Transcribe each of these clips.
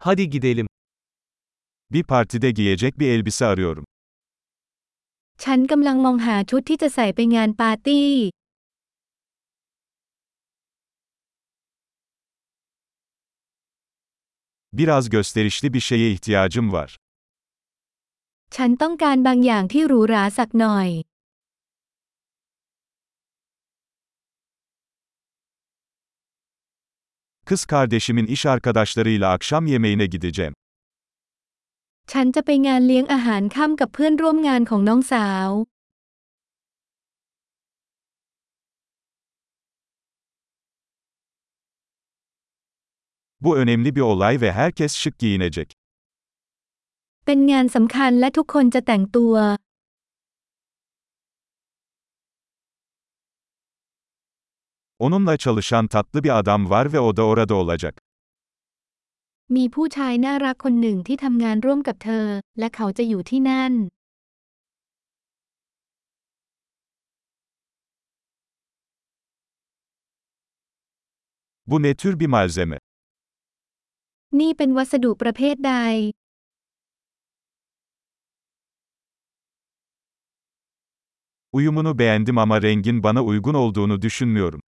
Hadi gidelim. Bir partide giyecek bir elbise arıyorum. ฉันกำลังมองหาชุดที่จะใส่ไปงานปาร์ตี้ Biraz gösterişli bir şeye ihtiyacım var. ฉันต้องการบางอย่างที่หรูหราสักหน่อย Kız kardeşimin iş arkadaşlarıyla akşam yemeğine gideceğim. ฉันจะไปงานเลี้ยงอาหารค่ำกับเพื่อนร่วมงานของน้องสาว Bu önemli bir olay ve herkes şık giyinecek. เป็นงานสำคัญและทุกคนจะแต่งตัว Onunla çalışan tatlı bir adam var ve o da orada olacak. มีผู้ชายน่ารักคนหนึ่งที่ทำงานร่วมกับเธอ และเขาจะอยู่ที่นั่น Bu ne tür bir malzeme? นี่เป็นวัสดุประเภทใด Uyumunu beğendim ama rengin bana uygun olduğunu düşünmüyorum.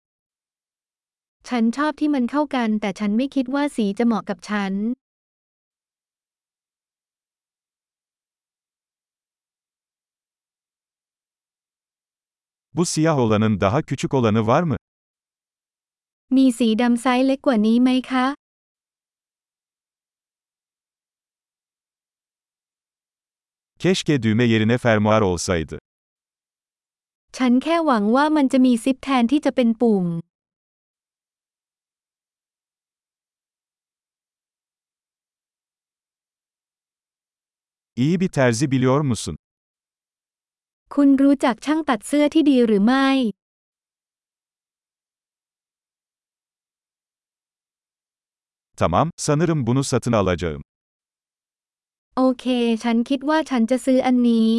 ฉันชอบที่มันเข้ากัน แต่ฉันไม่คิดว่าสีจะเหมาะกับฉัน Bu siyah olanın daha küçük olanı var mı? มีสีดำไซส์เล็กกว่านี้ไหมคะ Keşke düğme yerine fermuar olsaydı. ฉันแค่หวังว่ามันจะมีซิปแทนที่จะเป็นปุ่ม İyi bir terzi biliyor musun? คุณรู้จักช่างตัดเสื้อที่ดีหรือไม่ Tamam, sanırım bunu satın alacağım. โอเค ฉันคิดว่าฉันจะซื้ออันนี้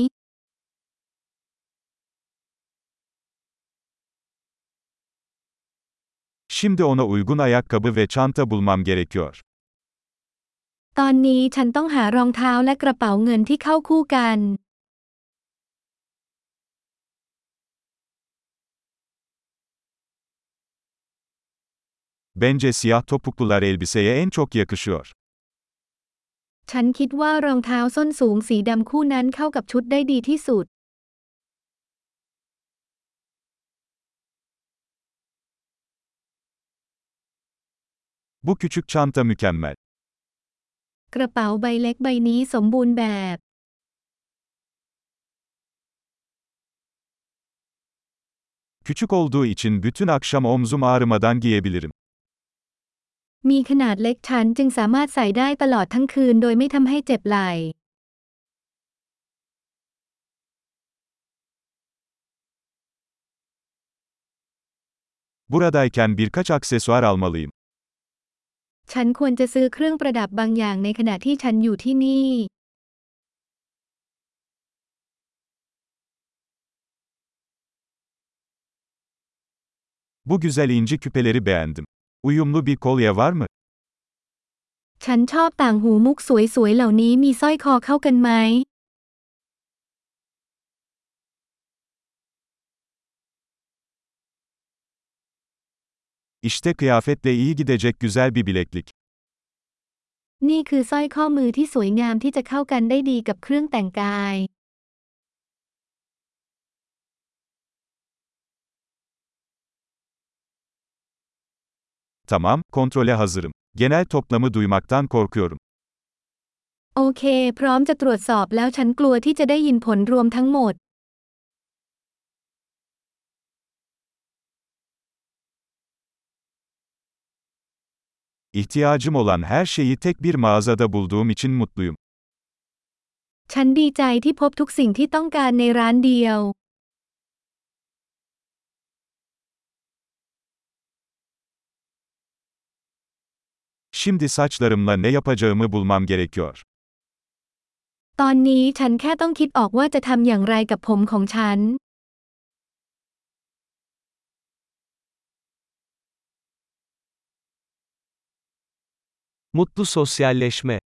Şimdi ona uygun ayakkabı ve çanta bulmam gerekiyor. ตอนนี้ฉันต้องหารองเท้าและกระเป๋าเงินที่เข้าคู่กัน Bence siyah topuklular elbiseye en çok yakışıyor. ฉันคิดว่ารองเท้าส้นสูงสีดำคู่นั้นเข้ากับชุดได้ดีที่สุด Bu küçük çanta mükemmel. กระเป๋าใบเล็กใบนี้สมบูรณ์แบบ Küçük olduğu için bütün akşam omzum ağrımadan giyebilirim. มีขนาดเล็กฉันจึงสามารถใส่ได้ตลอดทั้งคืนโดยไม่ทำให้เจ็บไหล่ Buradayken birkaç aksesuar almalıyım. ฉันควรจะซื้อเครื่องประดับบางอย่างในขณะที่ฉันอยู่ที่นี่ Bu güzel inci küpeleri beğendim. Uyumlu bir kolye var mı? ฉันชอบต่างหูมุกสวยๆเหล่านี้มีสร้อยคอเข้ากันไหม İşte kıyafetle iyi gidecek güzel bir bileklik. นี่คือสร้อยข้อมือที่สวยงามที่จะเข้ากันได้ดีกับเครื่องแต่งกาย Tamam, kontrole hazırım. Genel toplamı duymaktan korkuyorum. โอเค พร้อมจะตรวจสอบแล้วฉันกลัวที่จะได้ยินผลรวมทั้งหมด İhtiyacım olan her şeyi tek bir mağazada bulduğum için mutluyum. ฉันดีใจที่พบทุกสิ่งที่ต้องการในร้านเดียว Şimdi saçlarımla ne yapacağımı bulmam gerekiyor. ตอนนี้ฉันแค่ต้องคิดออกว่าจะทำอย่างไรกับผมของฉัน Mutlu sosyalleşme.